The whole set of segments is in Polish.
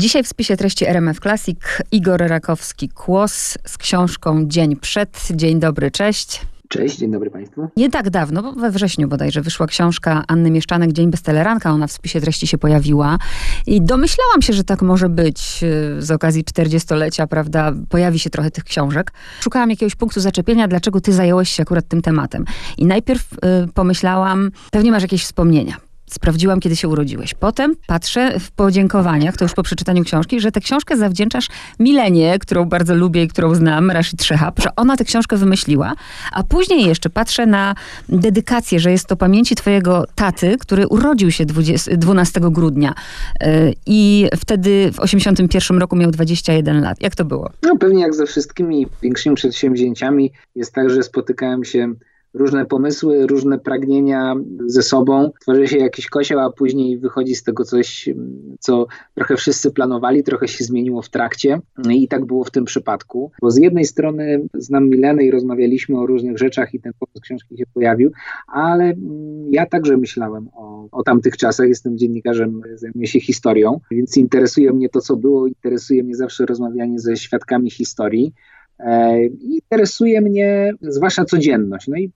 Dzisiaj w spisie treści RMF Classic Igor Rakowski-Kłos z książką Dzień przed. Dzień dobry, cześć. Cześć, dzień dobry Państwu. Nie tak dawno, bo we wrześniu bodajże wyszła książka Anny Mieszczanek Dzień bez teleranka. Ona w spisie treści się pojawiła i domyślałam się, że tak może być y, z okazji 40-lecia, prawda? Pojawi się trochę tych książek. Szukałam jakiegoś punktu zaczepienia, dlaczego ty zająłeś się akurat tym tematem. I najpierw y, pomyślałam, pewnie masz jakieś wspomnienia sprawdziłam, kiedy się urodziłeś. Potem patrzę w podziękowaniach, to już po przeczytaniu książki, że tę książkę zawdzięczasz Milenie, którą bardzo lubię i którą znam, Rashid Shehab, że ona tę książkę wymyśliła, a później jeszcze patrzę na dedykację, że jest to pamięci twojego taty, który urodził się 20, 12 grudnia yy, i wtedy w 81 roku miał 21 lat. Jak to było? No pewnie jak ze wszystkimi większymi przedsięwzięciami jest tak, że spotykałem się różne pomysły, różne pragnienia ze sobą. Tworzy się jakiś kosioł, a później wychodzi z tego coś, co trochę wszyscy planowali, trochę się zmieniło w trakcie. I tak było w tym przypadku. Bo z jednej strony znam Milenę i rozmawialiśmy o różnych rzeczach i ten pomysł książki się pojawił, ale ja także myślałem o, o tamtych czasach. Jestem dziennikarzem, zajmuję się historią, więc interesuje mnie to, co było, interesuje mnie zawsze rozmawianie ze świadkami historii. E, interesuje mnie zwłaszcza codzienność. No i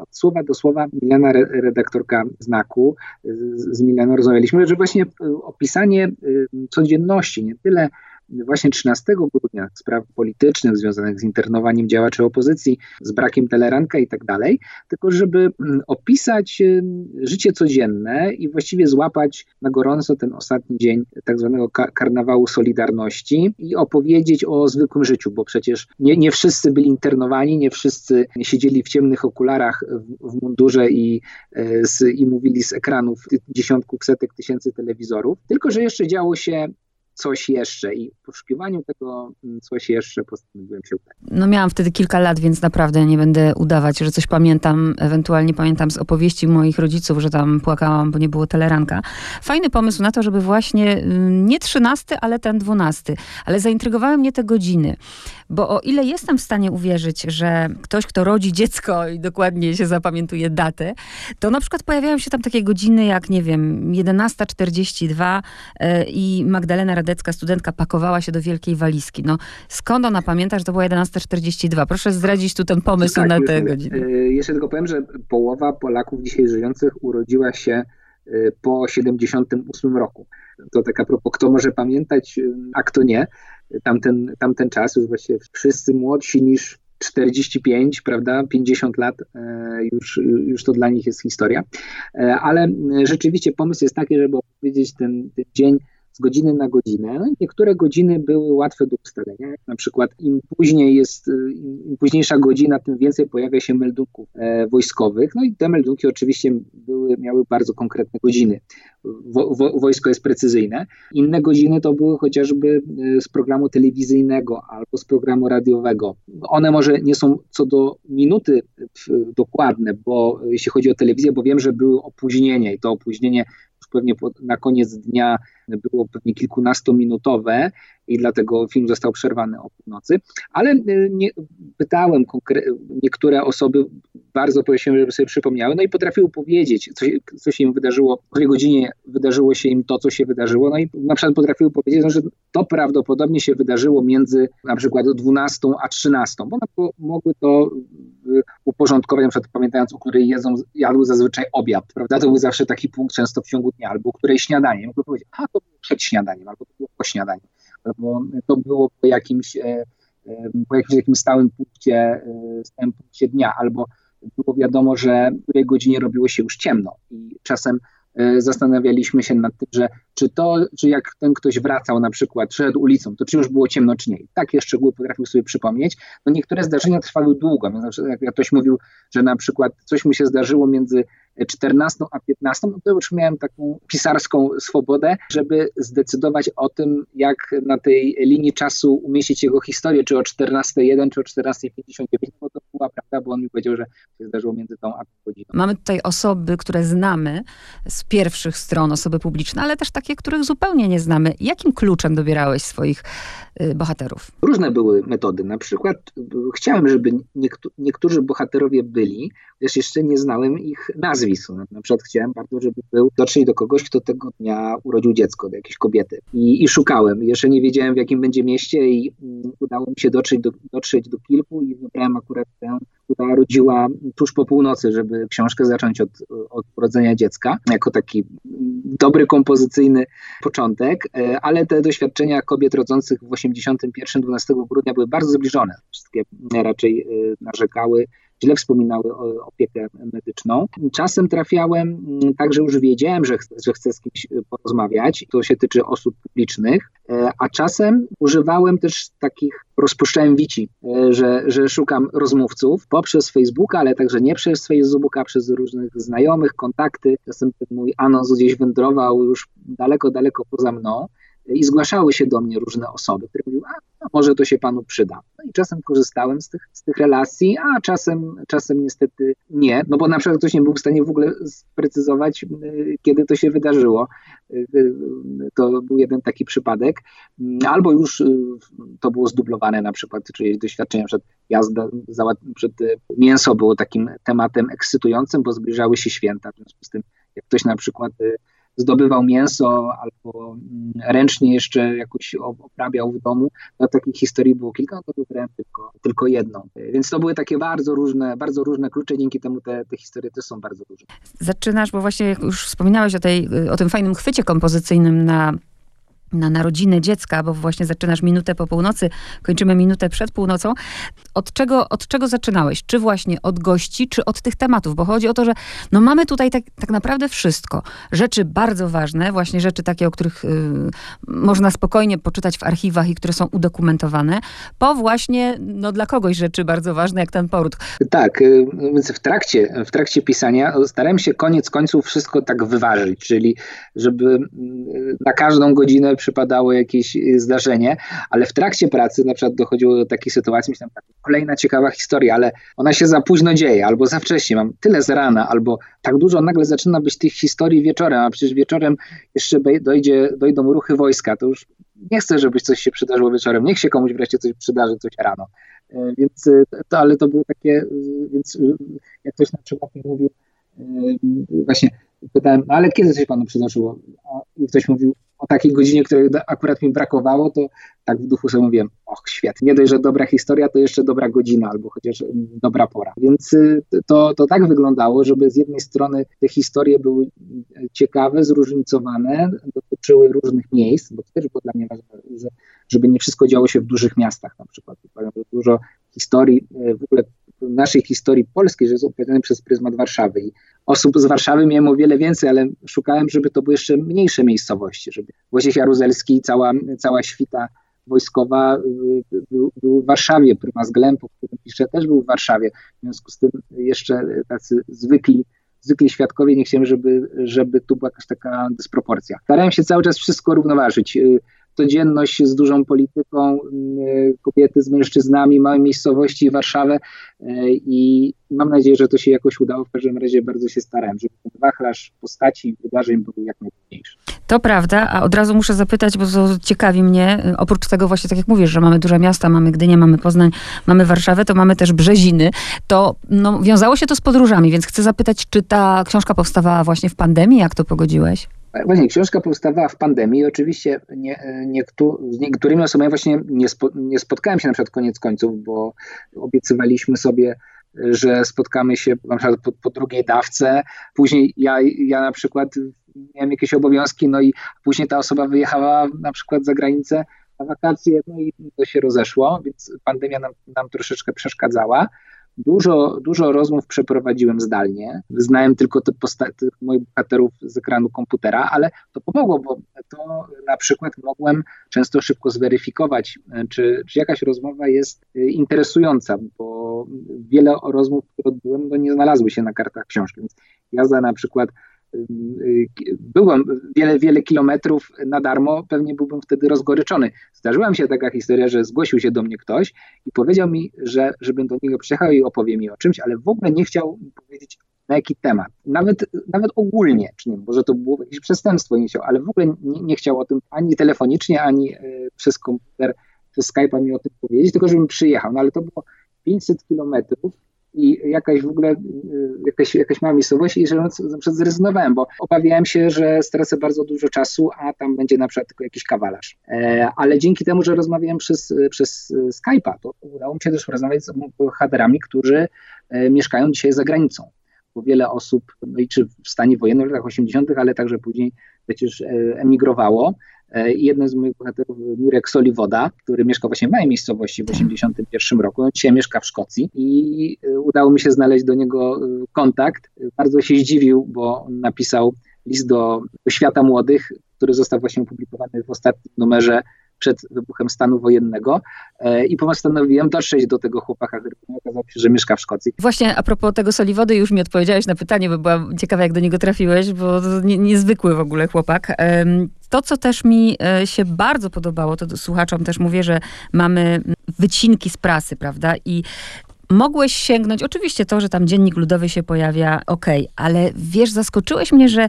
od słowa do słowa Milena, redaktorka Znaku, z Mileną rozmawialiśmy, że właśnie opisanie y, codzienności, nie tyle właśnie 13 grudnia spraw politycznych związanych z internowaniem działaczy opozycji, z brakiem teleranka i tak dalej, tylko żeby mm, opisać życie codzienne i właściwie złapać na gorąco ten ostatni dzień tak zwanego karnawału Solidarności i opowiedzieć o zwykłym życiu, bo przecież nie, nie wszyscy byli internowani, nie wszyscy siedzieli w ciemnych okularach w, w mundurze i, y, z, i mówili z ekranów dziesiątków, setek tysięcy telewizorów, tylko że jeszcze działo się coś jeszcze i w poszukiwaniu tego mm, coś jeszcze postanowiłem się udać. No miałam wtedy kilka lat, więc naprawdę nie będę udawać, że coś pamiętam. Ewentualnie pamiętam z opowieści moich rodziców, że tam płakałam, bo nie było teleranka. Fajny pomysł na to, żeby właśnie mm, nie trzynasty, ale ten dwunasty. Ale zaintrygowały mnie te godziny. Bo o ile jestem w stanie uwierzyć, że ktoś, kto rodzi dziecko i dokładnie się zapamiętuje datę, to na przykład pojawiają się tam takie godziny jak, nie wiem, 11.42 yy, i Magdalena Radecka, studentka, pakowała się do wielkiej walizki. No, skąd ona pamięta, że to była 11.42? Proszę zdradzić tu ten pomysł tak, na te godziny. Yy, jeszcze tylko powiem, że połowa Polaków dzisiaj żyjących urodziła się po 78 roku. To tak a propos, kto może pamiętać, a kto nie tamten, tamten czas, już właściwie wszyscy młodsi niż 45, prawda, 50 lat, już, już to dla nich jest historia. E, ale rzeczywiście pomysł jest taki, żeby opowiedzieć ten, ten dzień z godziny na godzinę. No niektóre godziny były łatwe do ustalenia. Jak na przykład im później jest, im późniejsza godzina, tym więcej pojawia się meldunków e, wojskowych. No i te meldunki oczywiście były, miały bardzo konkretne godziny. Wo, wo, wojsko jest precyzyjne. Inne godziny to były chociażby e, z programu telewizyjnego albo z programu radiowego. One może nie są co do minuty dokładne, bo jeśli chodzi o telewizję, bo wiem, że były opóźnienie i to opóźnienie pewnie na koniec dnia było pewnie kilkunastominutowe i dlatego film został przerwany o północy, ale y, nie, pytałem niektóre osoby, bardzo prosiłem, żeby sobie przypomniały, no i potrafiły powiedzieć, co, co się im wydarzyło, w której godzinie wydarzyło się im to, co się wydarzyło, no i na przykład potrafiły powiedzieć, no, że to prawdopodobnie się wydarzyło między na przykład 12 a 13, bo one mogły to uporządkować, na przykład pamiętając, o której jedzą, jadły zazwyczaj obiad, prawda, to był zawsze taki punkt często w ciągu dnia, albo której śniadanie, mogły powiedzieć, a to było przed śniadaniem, albo to było po śniadaniu bo to było po jakimś, e, po jakimś takim stałym punkcie, stałym punkcie dnia, albo było wiadomo, że w której godzinie robiło się już ciemno i czasem zastanawialiśmy się nad tym, że czy to, czy jak ten ktoś wracał na przykład, szedł ulicą, to czy już było ciemno, czy nie. Takie szczegóły potrafił sobie przypomnieć. No niektóre zdarzenia trwały długo, jak ktoś mówił, że na przykład coś mu się zdarzyło między 14 a 15, no to już miałem taką pisarską swobodę, żeby zdecydować o tym, jak na tej linii czasu umieścić jego historię, czy o 14.01, czy o 14.59, bo to była prawda, bo on mi powiedział, że się zdarzyło między tą a tą godziną. Mamy tutaj osoby, które znamy z pierwszych stron, osoby publiczne, ale też takie, których zupełnie nie znamy. Jakim kluczem dobierałeś swoich y, bohaterów? Różne były metody. Na przykład y, chciałem, żeby niektó- niektórzy bohaterowie byli, chociaż jeszcze nie znałem ich Na przykład chciałem bardzo, żeby był dotrzeć do kogoś, kto tego dnia urodził dziecko, do jakiejś kobiety. I, i szukałem. Jeszcze nie wiedziałem, w jakim będzie mieście i um, udało mi się dotrzeć do, dotrzeć do kilku i wybrałem akurat tę, która rodziła tuż po północy, żeby książkę zacząć od, od urodzenia dziecka, jako taki dobry kompozycyjny początek, e, ale te doświadczenia kobiet rodzących w 81 12 grudnia były bardzo zbliżone. Wszystkie raczej e, narzekały źle wspominały opiekę medyczną. Czasem trafiałem, mm, także już wiedziałem, że, że chcę z kimś y, porozmawiać, to się tyczy osób publicznych, e, a czasem używałem też takich, rozpuszczałem wici, e, że, że szukam rozmówców poprzez Facebooka, ale także nie przez Facebooka, przez różnych znajomych, kontakty. Czasem mój anons gdzieś wędrował już daleko, daleko poza mną i zgłaszały się do mnie różne osoby, które mówiły, a może to się panu przyda. No i czasem korzystałem z tych, z tych relacji, a czasem, czasem niestety nie, no bo na przykład ktoś nie był w stanie w ogóle sprecyzować, y, kiedy to się wydarzyło. Y, y, to był jeden taki przypadek. Albo już to było zdublowane na przykład czyjeś doświadczenia, przed jazda, przed mięso było takim tematem ekscytującym, bo zbliżały się święta, w związku z tym jak ktoś na przykład zdobywał mięso albo mm, ręcznie jeszcze jakoś oprabiał w domu. No, takich historii było kilka, no to wybrałem tylko, tylko jedną. Więc to były takie bardzo różne, bardzo różne klucze, dzięki temu te, te historie też są bardzo różne. Zaczynasz, bo właśnie jak już wspominałeś o, tej, o tym fajnym chwycie kompozycyjnym na na narodziny dziecka, bo właśnie zaczynasz minutę po północy, kończymy minutę przed północą. Od czego, od czego zaczynałeś? Czy właśnie od gości, czy od tych tematów? Bo chodzi o to, że no mamy tutaj tak, tak naprawdę wszystko. Rzeczy bardzo ważne, właśnie rzeczy takie, o których y, można spokojnie poczytać w archiwach i które są udokumentowane, po właśnie no, dla kogoś rzeczy bardzo ważne, jak ten poród. Tak, y, więc w trakcie, w trakcie pisania starałem się koniec końców wszystko tak wyważyć, czyli żeby y, na każdą godzinę przypadało jakieś y, zdarzenie, ale w trakcie pracy na przykład dochodziło do takiej sytuacji, myślałem, tak, kolejna ciekawa historia, ale ona się za późno dzieje, albo za wcześnie, mam tyle z rana, albo tak dużo nagle zaczyna być tych historii wieczorem, a przecież wieczorem jeszcze dojdzie, dojdą ruchy wojska, to już nie chcę, żeby coś się przydarzyło wieczorem, niech się komuś wreszcie coś przydarzy, coś rano. E, więc y, to, ale to były takie, y, więc jak ktoś na przykład mówił, właśnie pytałem, no ale kiedy coś panu przydarzyło? I ktoś mówił, o takiej godzinie, której akurat mi brakowało, to tak w duchu sobie mówiłem, och świetnie, nie dość, że dobra historia, to jeszcze dobra godzina albo chociaż mm, dobra pora. Więc y, to, to tak wyglądało, żeby z jednej strony te historie były ciekawe, zróżnicowane, dotyczyły różnych miejsc, bo to też było dla mnie ważne, żeby nie wszystko działo się w dużych miastach na przykład. Dużo historii, y, w ogóle naszej historii polskiej, że jest opowiadane przez pryzmat Warszawy. I osób z Warszawy miałem o wiele więcej, ale szukałem, żeby to były jeszcze mniejsze miejscowości, żeby Wojciech Jaruzelski, cała, cała świta wojskowa y, był, był w Warszawie, prymas Glemp, o którym piszę, też był w Warszawie. W związku z tym jeszcze tacy zwykli zwykli świadkowie, nie chciałem, żeby, żeby tu była jakaś taka dysproporcja. Starałem się cały czas wszystko równoważyć. Y, codzienność z dużą polityką, y, kobiety z mężczyznami, małe miejscowości, Warszawę i mam nadzieję, że to się jakoś udało. W każdym razie bardzo się starałem, żeby ten wachlarz postaci wydarzeń był jak najmniejszy. To prawda, a od razu muszę zapytać, bo to ciekawi mnie, y, oprócz tego właśnie, tak jak mówisz, że mamy duże miasta, mamy Gdynię, mamy Poznań, mamy Warszawę, to mamy też Brzeziny, to no, wiązało się to z podróżami, więc chcę zapytać, czy ta książka powstawała właśnie w pandemii, jak to pogodziłeś? Właśnie, książka powstawała w pandemii oczywiście nie, niektó z niektórymi osobami właśnie nie, spo, nie spotkałem się na przykład koniec końców, bo obiecywaliśmy sobie że spotkamy się na przykład po, po, drugiej dawce. Później ja, ja na przykład miałem jakieś obowiązki, no i później ta osoba wyjechała na przykład za granicę na wakacje, no i to się rozeszło, więc pandemia nam, nam troszeczkę przeszkadzała. Dużo, dużo rozmów przeprowadziłem zdalnie. Znałem tylko te postaty moich bohaterów z ekranu komputera, ale to pomogło, bo to na przykład mogłem często szybko zweryfikować, czy, czy jakaś rozmowa jest interesująca, bo wiele rozmów, które odbyłem, no nie znalazły się na kartach książki. Więc jazda na przykład byłem wiele, wiele kilometrów na darmo, pewnie byłbym wtedy rozgoryczony. Zdarzyła mi się taka historia, że zgłosił się do mnie ktoś i powiedział mi, że żebym do niego przyjechał i opowie mi o czymś, ale w ogóle nie chciał powiedzieć na jaki temat. Nawet, nawet ogólnie, czy nie, może to było jakieś przestępstwo, nie chciał, ale w ogóle nie, nie chciał o tym ani telefonicznie, ani e, przez komputer, przez Skype'a mi o tym powiedzieć, tylko żebym przyjechał. No ale to było 500 kilometrów i jakaś w ogóle, y, jakaś, jakaś mała miejscowość i że na przykład zrezygnowałem, bo obawiałem się, że stracę bardzo dużo czasu, a tam będzie na przykład tylko jakiś kawalarz. E, ale dzięki temu, że rozmawiałem przez, przez Skype'a, to udało mi się też porozmawiać z bohaterami, którzy e, mieszkają dzisiaj za granicą bo wiele osób, no i czy w stanie wojennym w latach 80., ale także później przecież e, emigrowało. E, jednym z moich bohaterów, Mirek Soliwoda, który mieszkał właśnie w mojej miejscowości w 1981 roku, no, dzisiaj mieszka w Szkocji i e, udało mi się znaleźć do niego kontakt. Bardzo się zdziwił, bo napisał list do, do świata młodych, który został właśnie opublikowany w ostatnim numerze przed wybuchem stanu wojennego e, i postanowiłem dotrzeć do tego chłopaka, który okazało się, że mieszka w Szkocji. Właśnie a propos tego Soliwody, już mi odpowiedziałeś na pytanie, bo byłam ciekawa, jak do niego trafiłeś, bo to nie, niezwykły w ogóle chłopak. To, co też mi e, się bardzo podobało, to słuchaczom też mówię, że mamy wycinki z prasy, prawda? I mogłeś sięgnąć, oczywiście to, że tam dziennik ludowy się pojawia, okej, okay, ale wiesz, zaskoczyłeś mnie, że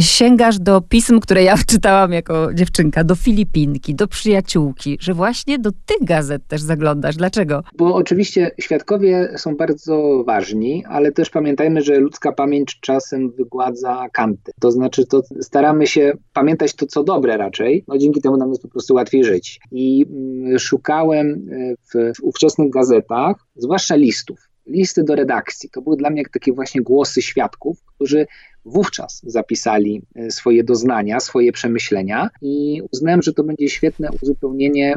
sięgasz do pism, które ja czytałam jako dziewczynka, do Filipinki, do przyjaciółki, że właśnie do tych gazet też zaglądasz. Dlaczego? Bo oczywiście świadkowie są bardzo ważni, ale też pamiętajmy, że ludzka pamięć czasem wygładza kanty. To znaczy, to staramy się pamiętać to, co dobre raczej, no dzięki temu nam jest po prostu łatwiej żyć. I mm, szukałem e, w, w ówczesnych gazetach, zwłaszcza listów, listy do redakcji. To były dla mnie takie właśnie głosy świadków, którzy wówczas zapisali e, swoje doznania, swoje przemyślenia i uznałem, że to będzie świetne uzupełnienie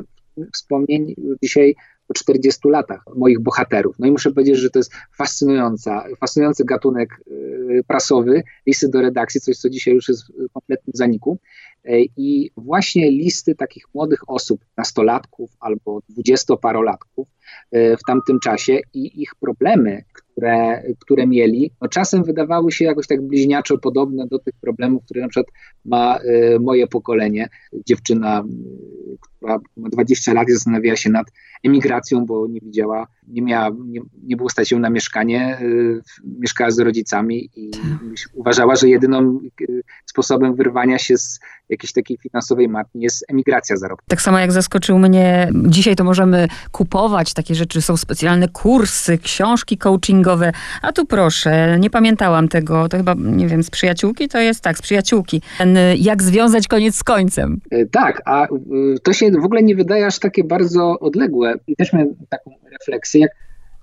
wspomnień dzisiaj po 40 latach moich bohaterów. No i muszę powiedzieć, że to jest fascynująca, fascynujący gatunek e, prasowy, listy do redakcji, coś co dzisiaj już jest w kompletnym zaniku. E, I właśnie listy takich młodych osób, nastolatków albo dwudziestoparolatków w tamtym czasie i ich problemy, które, które mieli, no czasem wydawały się jakoś tak bliźniaczo podobne do tych problemów, które na przykład ma e, moje pokolenie. Dziewczyna, która ma 20 lat i zastanawia się nad emigracją, bo nie widziała, nie miała, nie, nie było stać się na mieszkanie, y, mieszkała z rodzicami i tak. uważała, że jedyną y, sposobem wyrwania się z jakiejś takiej finansowej matni jest emigracja zarobkowa. Tak samo jak zaskoczył mnie, dzisiaj to możemy kupować takie rzeczy, są specjalne kursy, książki coachingowe, a tu proszę, nie pamiętałam tego, to chyba, nie wiem, z przyjaciółki to jest tak, z przyjaciółki. Ten, jak związać koniec z końcem. Tak, a to się w ogóle nie wydaje aż takie bardzo odległe i też miałem taką refleksję, jak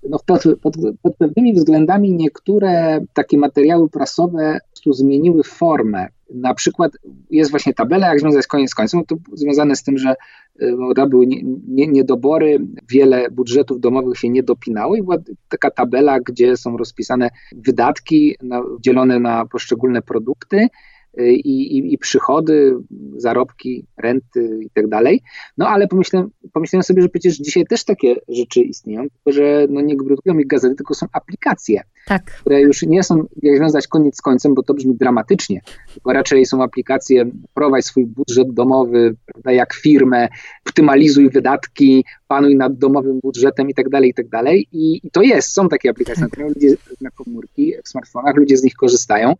no pod, pod, pod pewnymi względami niektóre takie materiały prasowe tu zmieniły formę. Na przykład jest właśnie tabela, jak związać koniec z końcem, to związane z tym, że no, były nie, nie, niedobory, wiele budżetów domowych się nie dopinało i była taka tabela, gdzie są rozpisane wydatki na, dzielone na poszczególne produkty i, i, i przychody, zarobki, renty i tak dalej. No ale pomyślałem, pomyślałem sobie, że przecież dzisiaj też takie rzeczy istnieją, tylko że no nie produkują ich gazety, tylko są aplikacje, tak. które już nie są jak związać koniec z końcem, bo to brzmi dramatycznie, tylko raczej są aplikacje, prowadź swój budżet domowy, prawda, jak firmę, optymalizuj wydatki, panuj nad domowym budżetem i tak dalej, i tak dalej. I, i to jest, są takie aplikacje, tak. na ludzie na komórki, w smartfonach, ludzie z nich korzystają.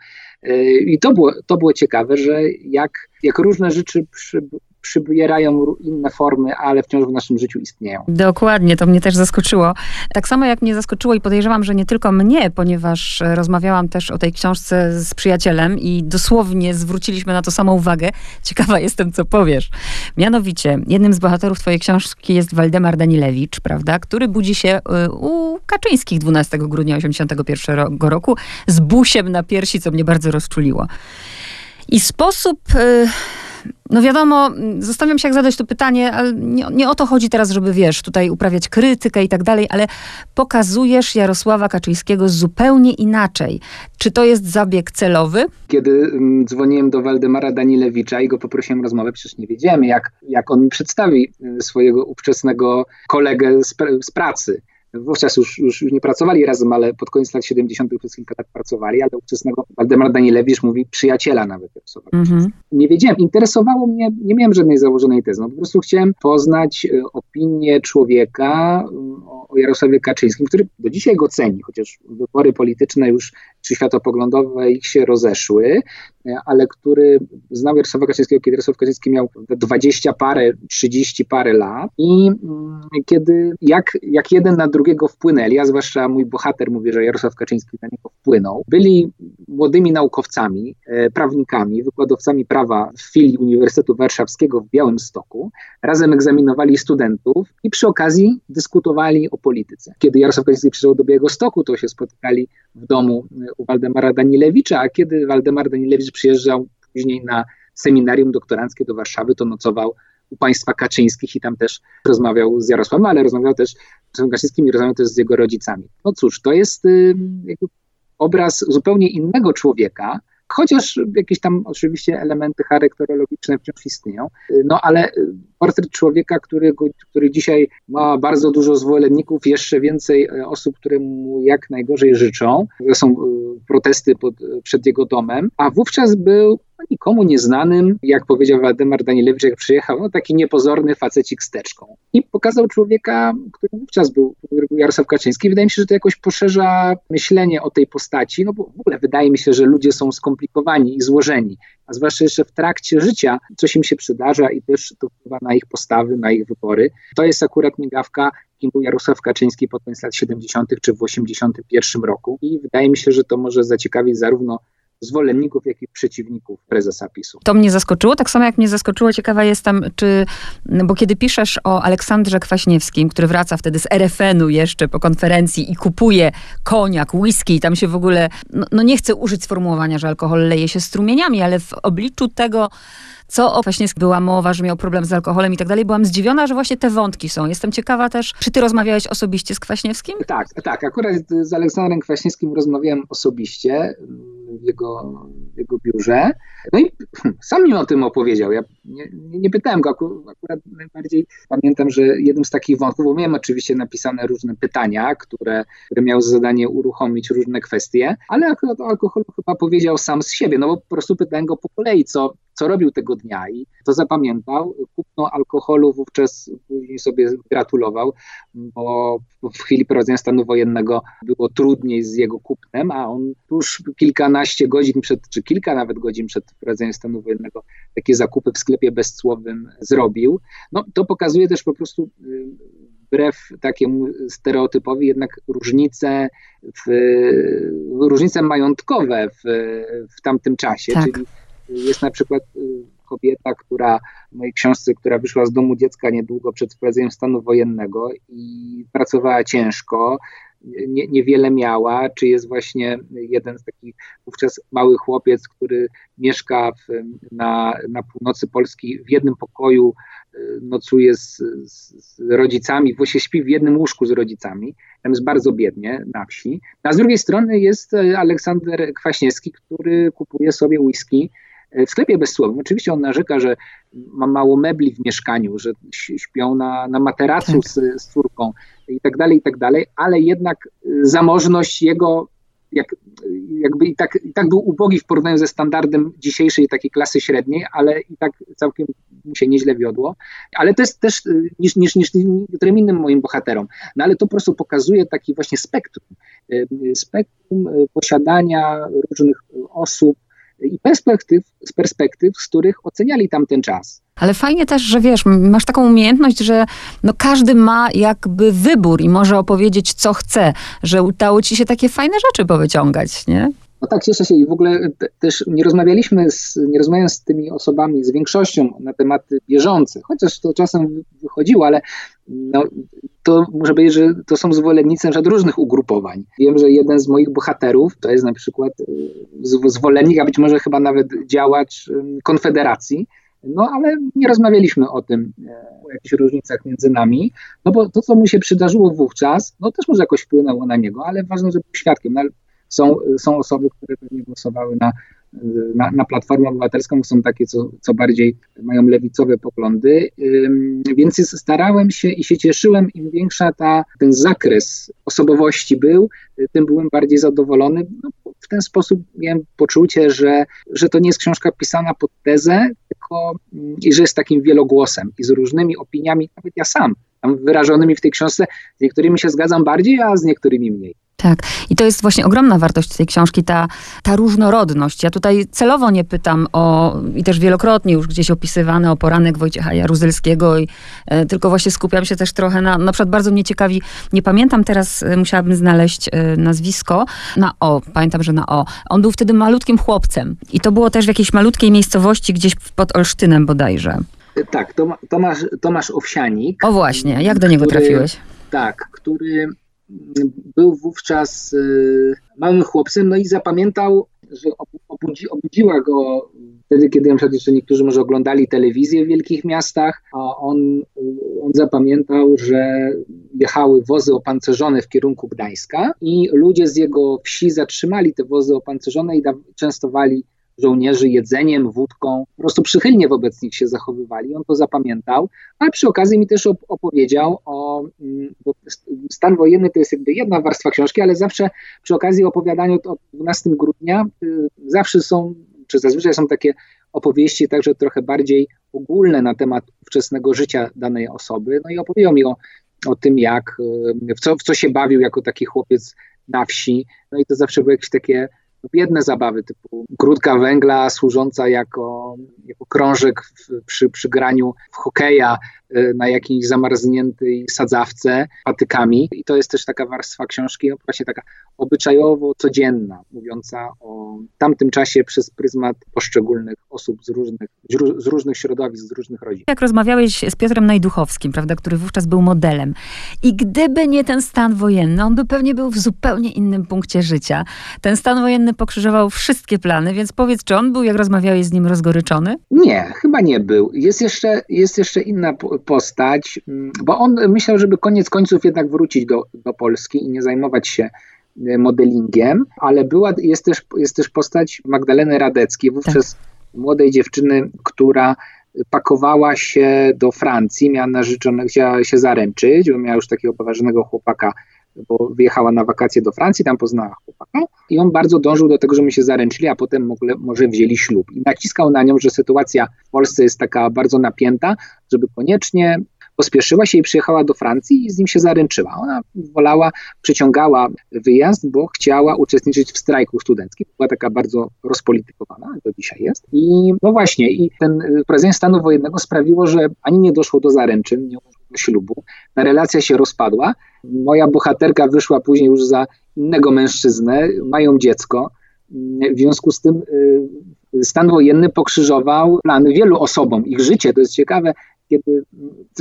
I to było, to było ciekawe, że jak, jak różne rzeczy przy, przybierają inne formy, ale wciąż w naszym życiu istnieją. Dokładnie, to mnie też zaskoczyło. Tak samo jak mnie zaskoczyło i podejrzewam, że nie tylko mnie, ponieważ rozmawiałam też o tej książce z przyjacielem i dosłownie zwróciliśmy na to samą uwagę. Ciekawa jestem, co powiesz. Mianowicie, jednym z bohaterów twojej książki jest Waldemar Danilewicz, prawda, który budzi się y, u Kaczyńskich 12 grudnia 1981 roku z busiem na piersi, co mnie bardzo rozczuliło. I sposób... Y, no wiadomo, zostawiam się jak zadać to pytanie, ale nie, nie, o to chodzi teraz, żeby wiesz, tutaj uprawiać krytykę i tak dalej, ale pokazujesz Jarosława Kaczyńskiego zupełnie inaczej. Czy to jest zabieg celowy? Kiedy mm, dzwoniłem do Waldemara Danilewicza i go poprosiłem o rozmowę, przecież nie wiedziałem, jak, jak on mi przedstawi y, swojego ówczesnego kolegę z, z pracy wówczas już, już, już nie pracowali razem, ale pod koniec lat 70. przez kilka lat pracowali, ale ówczesnego Waldemar Danielewicz mówi przyjaciela nawet Mm-hmm. Nie wiedziałem, interesowało mnie, nie miałem żadnej założonej tezy, no po prostu chciałem poznać e, opinię człowieka, o, o Jarosławie Kaczyńskim, który do dzisiaj go ceni, chociaż wybory polityczne już czy światopoglądowe ich się rozeszły, ale który znał Jarosława Kaczyńskiego, kiedy Jarosław Kaczyński miał 20 parę, 30 parę lat i mm, kiedy jak, jak jeden na drugiego wpłynęli, a zwłaszcza mój bohater mówi, że Jarosław Kaczyński na niego wpłynął, byli młodymi naukowcami, e, prawnikami, wykładowcami prawa w filii Uniwersytetu Warszawskiego w Białymstoku, razem egzaminowali studentów i przy okazji dyskutowali o polityce. Kiedy Jarosław Kaczyński przyszedł do Białegostoku, to się spotykali w domu u Waldemara Danilewicza, a kiedy Waldemar Danilewicz przyjeżdżał później na seminarium doktoranckie do Warszawy, to nocował u państwa Kaczyńskich i tam też rozmawiał z Jarosławem, ale rozmawiał też z Kaczyńskim i rozmawiał też z jego rodzicami. No cóż, to jest obraz zupełnie innego człowieka, chociaż jakieś tam oczywiście elementy charakterologiczne wciąż istnieją, no ale portret człowieka, którego, który dzisiaj ma bardzo dużo zwolenników, jeszcze więcej e, osób, które mu jak najgorzej życzą. To są e, protesty pod, przed jego domem, a wówczas był nikomu nieznanym, jak powiedział Waldemar Danielewicz, jak przyjechał, no taki niepozorny facecik z teczką. I pokazał człowieka, który wówczas był, który był Jarosław Kaczyński. Wydaje mi się, że to jakoś poszerza myślenie o tej postaci, no bo w ogóle wydaje mi się, że ludzie są skomplikowani i złożeni, a zwłaszcza jeszcze w trakcie życia coś im się przydarza i też to wpływa na ich postawy, na ich wybory. To jest akurat migawka, kim był Jarosław Kaczyński pod koniec lat 70. czy w 81 roku i wydaje mi się, że to może zaciekawić zarówno zwolenników, jak i przeciwników prezesa PiSu. To mnie zaskoczyło, tak samo jak mnie zaskoczyło, ciekawa jestem, czy, bo kiedy piszesz o Aleksandrze Kwaśniewskim, który wraca wtedy z RFN-u jeszcze po konferencji i kupuje koniak, whisky tam się w ogóle, no, no nie chcę użyć sformułowania, że alkohol leje się strumieniami, ale w obliczu tego, co o właśnie była mowa, że miał problem z alkoholem i tak dalej. Byłam zdziwiona, że właśnie te wątki są. Jestem ciekawa też, czy ty rozmawiałeś osobiście z Kwaśniewskim? Tak, tak. Akurat z Aleksandrem Kwaśniewskim rozmawiałem osobiście w jego, w jego biurze. No i sam mi o tym opowiedział. Ja nie, nie pytałem go, akurat najbardziej pamiętam, że jednym z takich wątków, bo miałem oczywiście napisane różne pytania, które, które miały za zadanie uruchomić różne kwestie, ale akurat o alkoholu chyba powiedział sam z siebie, no bo po prostu pytałem go po kolei, co, co robił tego dnia i to zapamiętał. Kupno alkoholu wówczas później sobie gratulował, bo w chwili prowadzenia stanu wojennego było trudniej z jego kupnem, a on tuż kilkanaście godzin przed, czy kilka nawet godzin przed wprowadzeniem stanu wojennego takie zakupy w sklepie bezcłowym zrobił. No, to pokazuje też po prostu y, wbrew takiemu stereotypowi jednak różnice, w, różnice majątkowe w, w tamtym czasie, tak. czyli jest na przykład y, kobieta, która w mojej książce, która wyszła z domu dziecka niedługo przed wprowadzeniem stanu wojennego i pracowała ciężko, nie, niewiele miała, czy jest właśnie jeden z takich wówczas mały chłopiec, który mieszka w, na, na północy Polski w jednym pokoju, y, nocuje z, z, z rodzicami, właśnie śpi w jednym łóżku z rodzicami, tam jest bardzo biednie na wsi. A z drugiej strony jest Aleksander Kwaśniewski, który kupuje sobie whisky w sklepie bezsłownym. Oczywiście on narzeka, że ma mało mebli w mieszkaniu, że śpią na, na materacu tak. z, z córką i tak dalej, i tak dalej, ale jednak e, zamożność jego jak, jakby i tak, i tak był ubogi w porównaniu ze standardem dzisiejszej takiej klasy średniej, ale i tak całkiem mu się nieźle wiodło. Ale to jest też e, niż, niż, niż niektórym innym moim bohaterom. No ale to po prostu pokazuje taki właśnie spektrum. Spektrum posiadania różnych osób, i perspektyw, z perspektyw, z których oceniali tamten czas. Ale fajnie też, że wiesz, masz taką umiejętność, że no każdy ma jakby wybór i może opowiedzieć, co chce, że udało ci się takie fajne rzeczy powyciągać, nie? No tak, cieszę się i w ogóle też nie rozmawialiśmy, z, nie rozmawiałem z tymi osobami, z większością na tematy bieżące, chociaż to czasem wychodziło, ale no, to muszę powiedzieć, że to są zwolennicy na różnych ugrupowań. Wiem, że jeden z moich bohaterów to jest na przykład y, zwolennik, a być może chyba nawet działacz Konfederacji, no ale nie rozmawialiśmy o tym, e, o jakichś różnicach między nami, no bo to, co mu się przydarzyło wówczas, no też może jakoś wpłynęło na niego, ale ważne, żeby był świadkiem. No, są, są osoby, które pewnie głosowały na, na, na Platformę Obywatelską, są takie, co, co bardziej mają lewicowe poglądy, więc starałem się i się cieszyłem, im większa ta, ten zakres osobowości był, tym byłem bardziej zadowolony. No, w ten sposób miałem poczucie, że, że to nie jest książka pisana pod tezę, tylko i że jest takim wielogłosem i z różnymi opiniami, nawet ja sam tam wyrażonymi w tej książce. Z niektórymi się zgadzam bardziej, a z niektórymi mniej. Tak. I to jest właśnie ogromna wartość tej książki, ta, ta różnorodność. Ja tutaj celowo nie pytam o, i też wielokrotnie już gdzieś opisywane o poranek Wojciecha Jaruzelskiego, i, e, tylko właśnie skupiam się też trochę na, na przykład bardzo mnie ciekawi, nie pamiętam teraz, e, musiałabym znaleźć e, nazwisko, na O, pamiętam, że na O. On był wtedy malutkim chłopcem i to było też w jakiejś malutkiej miejscowości gdzieś pod Olsztynem bodajże. Tak, Tomasz, Tomasz Owsianik. O właśnie, jak do niego który, trafiłeś? Tak, który był wówczas y, małym chłopcem, no i zapamiętał, że obudzi, obudziła go wtedy, kiedy na przykład jeszcze niektórzy może oglądali telewizję w wielkich miastach, a on, on zapamiętał, że jechały wozy opancerzone w kierunku Gdańska i ludzie z jego wsi zatrzymali te wozy opancerzone i częstowali żołnierzy jedzeniem, wódką, po prostu przychylnie wobec nich się zachowywali. On to zapamiętał, ale przy okazji mi też opowiedział o, mm, bo stan wojenny to jest jakby jedna warstwa książki, ale zawsze przy okazji opowiadania o 12 grudnia y, zawsze są, czy zazwyczaj są takie opowieści także trochę bardziej ogólne na temat wczesnego życia danej osoby. No i opowiedział mi o, o tym, jak, y, w co, w co się bawił jako taki chłopiec na wsi. No i to zawsze były jakieś takie biedne zabawy typu krótka węgla służąca jako, jako krążek w, przy, przy graniu w hokeja na jakiejś zamarzniętej sadzawce patykami. I to jest też taka warstwa książki, no właśnie taka obyczajowo codzienna, mówiąca o tamtym czasie przez pryzmat poszczególnych osób z różnych, z różnych środowisk, z różnych rodzin. Jak rozmawiałeś z Piotrem Najduchowskim, prawda, który wówczas był modelem. I gdyby nie ten stan wojenny, on by pewnie był w zupełnie innym punkcie życia. Ten stan wojenny pokrzyżował wszystkie plany, więc powiedz, czy on był, jak rozmawiałeś z nim, rozgoryczony? Nie, chyba nie był. Jest jeszcze, jest jeszcze inna postać, mm, bo on myślał, żeby koniec końców jednak wrócić do, do Polski i nie zajmować się e, modelingiem, ale była, jest, też, jest też postać Magdaleny Radeckiej, wówczas tak. młodej dziewczyny, która pakowała się do Francji, miała narzeczone, chciała się zaręczyć, bo miała już takiego poważnego chłopaka bo wyjechała na wakacje do Francji, tam poznała chłopaka i on bardzo dążył do tego, żeby się zaręczyli, a potem mogle, może wzięli ślub. I naciskał na nią, że sytuacja w Polsce jest taka bardzo napięta, żeby koniecznie pospieszyła się i przyjechała do Francji i z nim się zaręczyła. Ona wolała, przyciągała wyjazd, bo chciała uczestniczyć w strajku studenckim. Była taka bardzo rozpolitykowana, to dzisiaj jest. I no właśnie, i ten prezydent stanu wojennego sprawiło, że ani nie doszło do zaręczyn, nie do ślubu, ta relacja się rozpadła. Moja bohaterka wyszła później już za innego mężczyznę, mają dziecko. W związku z tym y, stan wojenny pokrzyżował plany wielu osobom, ich życie. To jest ciekawe, kiedy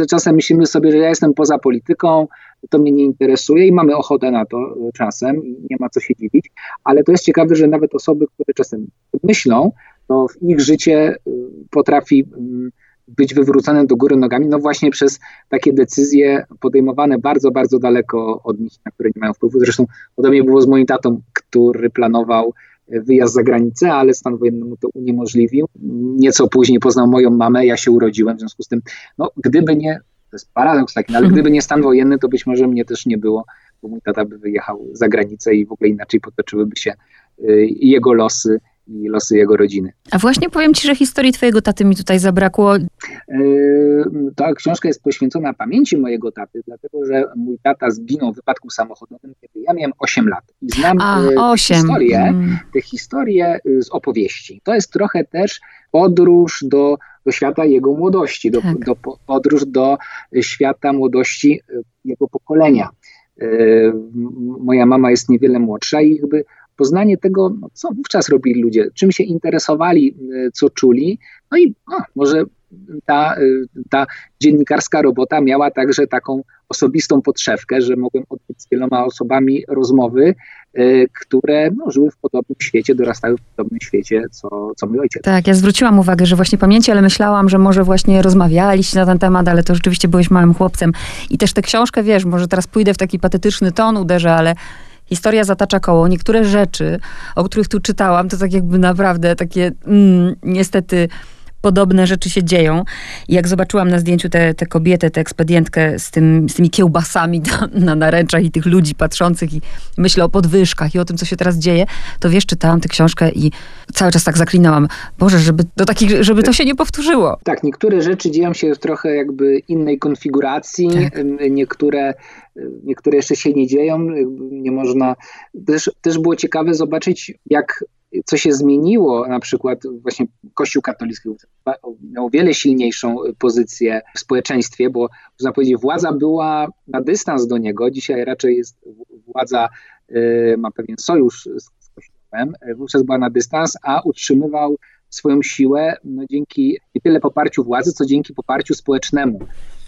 czasem myślimy sobie, że ja jestem poza polityką, to mnie nie interesuje i mamy ochotę na to czasem i nie ma co się dziwić, ale to jest ciekawe, że nawet osoby, które czasem myślą, to w ich życie y, potrafi mm, być wywrócone do góry nogami, no właśnie przez takie decyzje podejmowane bardzo, bardzo daleko od nich, na które nie mają wpływu. Zresztą podobnie było z moim tatą, który planował wyjazd za granicę, ale stan wojenny mu to uniemożliwił. Nieco później poznał moją mamę, ja się urodziłem, w związku z tym, no gdyby nie, to jest paradoks taki, no, ale gdyby nie stan wojenny, to być może mnie też nie było, bo mój tata by wyjechał za granicę i w ogóle inaczej potoczyłyby się y, jego losy i losy jego rodziny. A właśnie powiem ci, że historii twojego taty mi tutaj zabrakło. Yy, ta książka jest poświęcona pamięci mojego taty, dlatego że mój tata zginął w wypadku samochodowym, kiedy ja miałem 8 lat. I znam A, 8. Te, historie, mm. te historie y, z opowieści. To jest trochę też podróż do, do świata jego młodości, do, tak. do podróż do świata młodości jego pokolenia. Yy, moja mama jest niewiele młodsza i jakby poznanie tego, no, co wówczas robili ludzie, czym się interesowali, y, co czuli. No i a, może ta, y, ta dziennikarska robota miała także taką osobistą podszewkę, że mogłem odbyć z wieloma osobami rozmowy, y, które no, żyły w podobnym świecie, dorastały w podobnym świecie, co, co mój ojciec. Tak, ja zwróciłam uwagę, że właśnie pamięci, ale myślałam, że może właśnie rozmawialiście na ten temat, ale to rzeczywiście byłeś małym chłopcem. I też tę książkę, wiesz, może teraz pójdę w taki patetyczny ton, uderzę, ale historia zatacza koło. Niektóre rzeczy, o których tu czytałam, to tak jakby naprawdę takie mm, niestety podobne rzeczy się dzieją. I jak zobaczyłam na zdjęciu tę kobietę, tę ekspedientkę z, tym, z tymi kiełbasami na, na naręczach i tych ludzi patrzących i myślę o podwyżkach i o tym, co się teraz dzieje, to wiesz, czytałam tę książkę i cały czas tak zaklinałam, Boże, żeby, do takich, żeby to się nie powtórzyło. Tak, niektóre rzeczy dzieją się w trochę jakby innej konfiguracji, tak. niektóre, niektóre jeszcze się nie dzieją, nie można, też, też było ciekawe zobaczyć, jak co się zmieniło, na przykład właśnie Kościół katolicki miał wiele silniejszą pozycję w społeczeństwie, bo można powiedzieć, władza była na dystans do niego, dzisiaj raczej jest władza, y, ma pewien sojusz z Kościołem, wówczas była na dystans, a utrzymywał swoją siłę no, dzięki nie tyle poparciu władzy, co dzięki poparciu społecznemu.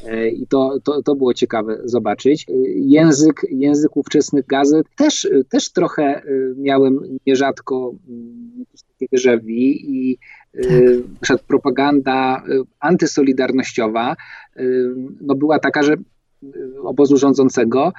E, I to, to, to było ciekawe zobaczyć. E, język, język ówczesnych gazet też, też trochę e, miałem nierzadko mm, takie déjà i tak. propaganda antysolidarnościowa no była taka, że obozu rządzącego,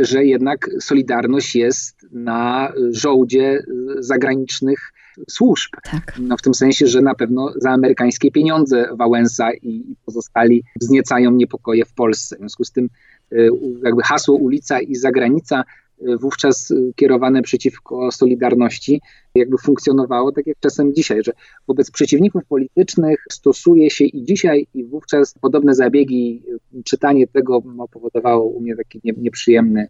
że jednak Solidarność jest na żołdzie zagranicznych służb. Tak. No, w tym sensie, że na pewno za amerykańskie pieniądze Wałęsa i pozostali wzniecają niepokoje w Polsce. W związku z tym y, jakby hasło ulica i zagranica y, wówczas y, kierowane przeciwko Solidarności jakby funkcjonowało tak jak czasem dzisiaj, że wobec przeciwników politycznych stosuje się i dzisiaj i wówczas podobne zabiegi, czytanie tego no, powodowało u mnie taki nieprzyjemny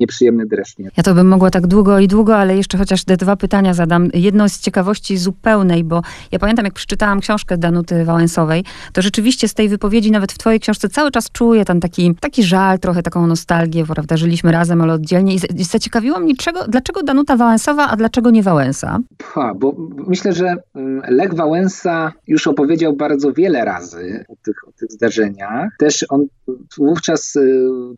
nieprzyjemny dreszcz. Ja to bym mogła tak długo i długo, ale jeszcze chociaż te dwa pytania zadam. Jedno z ciekawości zupełnej, bo ja pamiętam, jak przeczytałam książkę Danuty Wałęsowej, to rzeczywiście z tej wypowiedzi, nawet w twojej książce, cały czas czuję tam taki, taki żal, trochę taką nostalgię, prawda? Żyliśmy razem, ale oddzielnie. I zaciekawiło mnie, czego, dlaczego Danuta Wałęsowa, a dlaczego nie Wałęsa? Ha, bo myślę, że mm, Lech Wałęsa już opowiedział bardzo wiele razy o tych, o tych zdarzeniach. Też on wówczas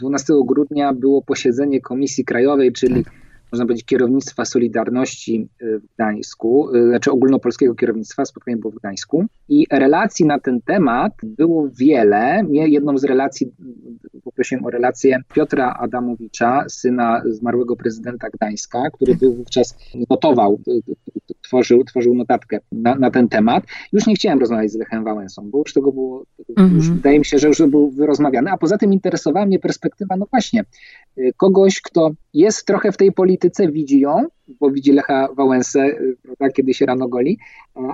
12 y, grudnia było posiedzenie posiedzenie Komisji Krajowej, czyli tak. można powiedzieć kierownictwa Solidarności y, w Gdańsku, y, znaczy ogólnopolskiego kierownictwa, spotkanie było w Gdańsku i relacji na ten temat było wiele. Jedną z relacji, poprosiłem o relację Piotra Adamowicza, syna zmarłego prezydenta Gdańska, który był wówczas, notował, y, tworzył, tworzył notatkę na, na ten temat. Już nie chciałem rozmawiać z Lechem Wałęsą, bo już tego było, mhm. już wydaje mi się, że już był rozmawiany, a poza tym interesowała mnie perspektywa, no właśnie, Y, kogoś, kto jest trochę w tej polityce, widzi ją, bo widzi Lecha Wałęsę, y, prawda, kiedy się rano goli,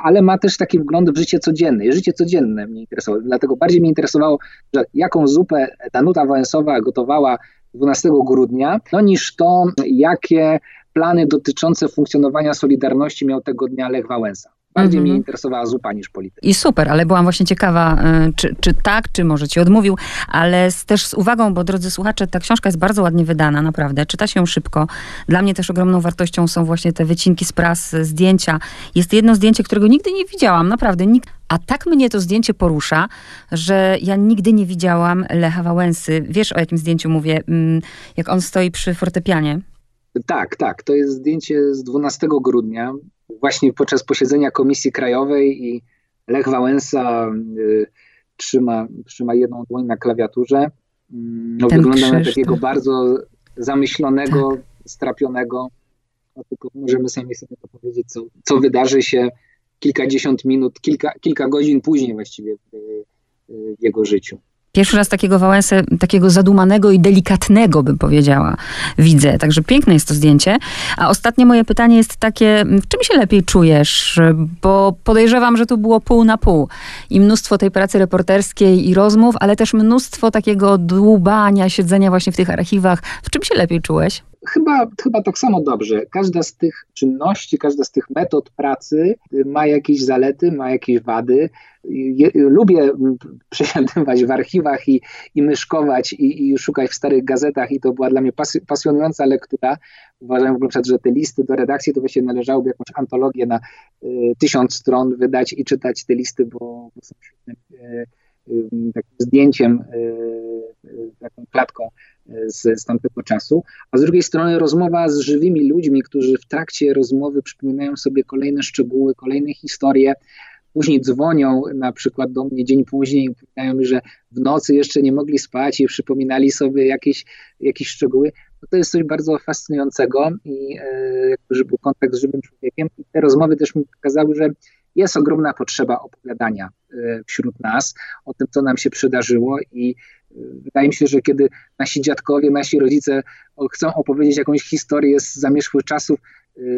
ale ma też taki wgląd w życie codzienne. I życie codzienne mnie interesowało. Dlatego bardziej mnie interesowało, że jaką zupę Danuta Wałęsowa gotowała 12 grudnia, no niż to, jakie plany dotyczące funkcjonowania Solidarności miał tego dnia Lech Wałęsa. Bardziej mnie mhm. interesowała zupa niż polityka. I super, ale byłam właśnie ciekawa, y, czy, czy tak, czy może ci odmówił, ale z, też z uwagą, bo drodzy słuchacze, ta książka jest bardzo ładnie wydana, naprawdę. Czyta się szybko. Dla mnie też ogromną wartością są właśnie te wycinki z pras, zdjęcia. Jest jedno zdjęcie, którego nigdy nie widziałam, naprawdę. Nikt, a tak mnie to zdjęcie porusza, że ja nigdy nie widziałam Lecha Wałęsy. Wiesz, o jakim zdjęciu mówię? Mm, jak on stoi przy fortepianie. Tak, tak. To jest zdjęcie z 12 grudnia właśnie podczas posiedzenia Komisji Krajowej i Lech Wałęsa y, trzyma, trzyma jedną dłoń na klawiaturze. Mm, no, wygląda na takiego bardzo zamyślonego, tak. strapionego. No, tylko możemy sami sobie to powiedzieć, co, co wydarzy się kilkadziesiąt minut, kilka, kilka godzin później właściwie w, w jego życiu. Pierwszy raz takiego Wałęsę, takiego zadumanego i delikatnego, bym powiedziała, widzę. Także piękne jest to zdjęcie. A ostatnie moje pytanie jest takie, w czym się lepiej czujesz? Bo podejrzewam, że tu było pół na pół. I mnóstwo tej pracy reporterskiej i rozmów, ale też mnóstwo takiego dłubania, siedzenia właśnie w tych archiwach. W czym się lepiej czułeś? Chyba, chyba tak samo dobrze. Każda z tych czynności, każda z tych metod pracy ma jakieś zalety, ma jakieś wady. Je, lubię przesiadywać w archiwach i, i myszkować i, i, szukać w starych gazetach i to była dla mnie pasjonująca lektura. Uważam w ogóle, że te listy do redakcji to właśnie należałoby jakąś antologię na y, tysiąc stron wydać i czytać te listy, bo, bo są świetnym y, y, takim zdjęciem, taką klatką z, z tamtego czasu, a z drugiej strony rozmowa z żywymi ludźmi, którzy w trakcie rozmowy przypominają sobie kolejne szczegóły, kolejne historie, później dzwonią na przykład do mnie dzień później i mi, że w nocy jeszcze nie mogli spać i przypominali sobie jakieś, jakieś szczegóły. No to jest coś bardzo fascynującego i e, był kontakt z żywym człowiekiem. I te rozmowy też mi pokazały, że jest ogromna potrzeba opowiadania wśród nas o tym, co nam się przydarzyło i wydaje mi się, że kiedy nasi dziadkowie, nasi rodzice chcą opowiedzieć jakąś historię z zamierzchłych czasów,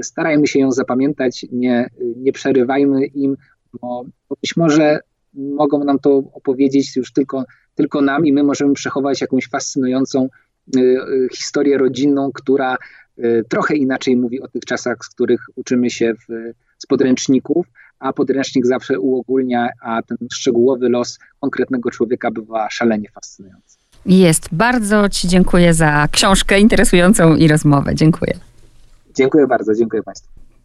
starajmy się ją zapamiętać, nie, nie przerywajmy im, bo, bo być może mogą nam to opowiedzieć już tylko, tylko nam i my możemy przechować jakąś fascynującą y, y, historię rodzinną, która y, trochę inaczej mówi o tych czasach, z których uczymy się w, z podręczników, a podręcznik zawsze uogólnia, a ten szczegółowy los konkretnego człowieka bywa szalenie fascynujący. Jest. Bardzo Ci dziękuję za książkę interesującą i rozmowę. Dziękuję. Dziękuję bardzo, dziękuję Państwu.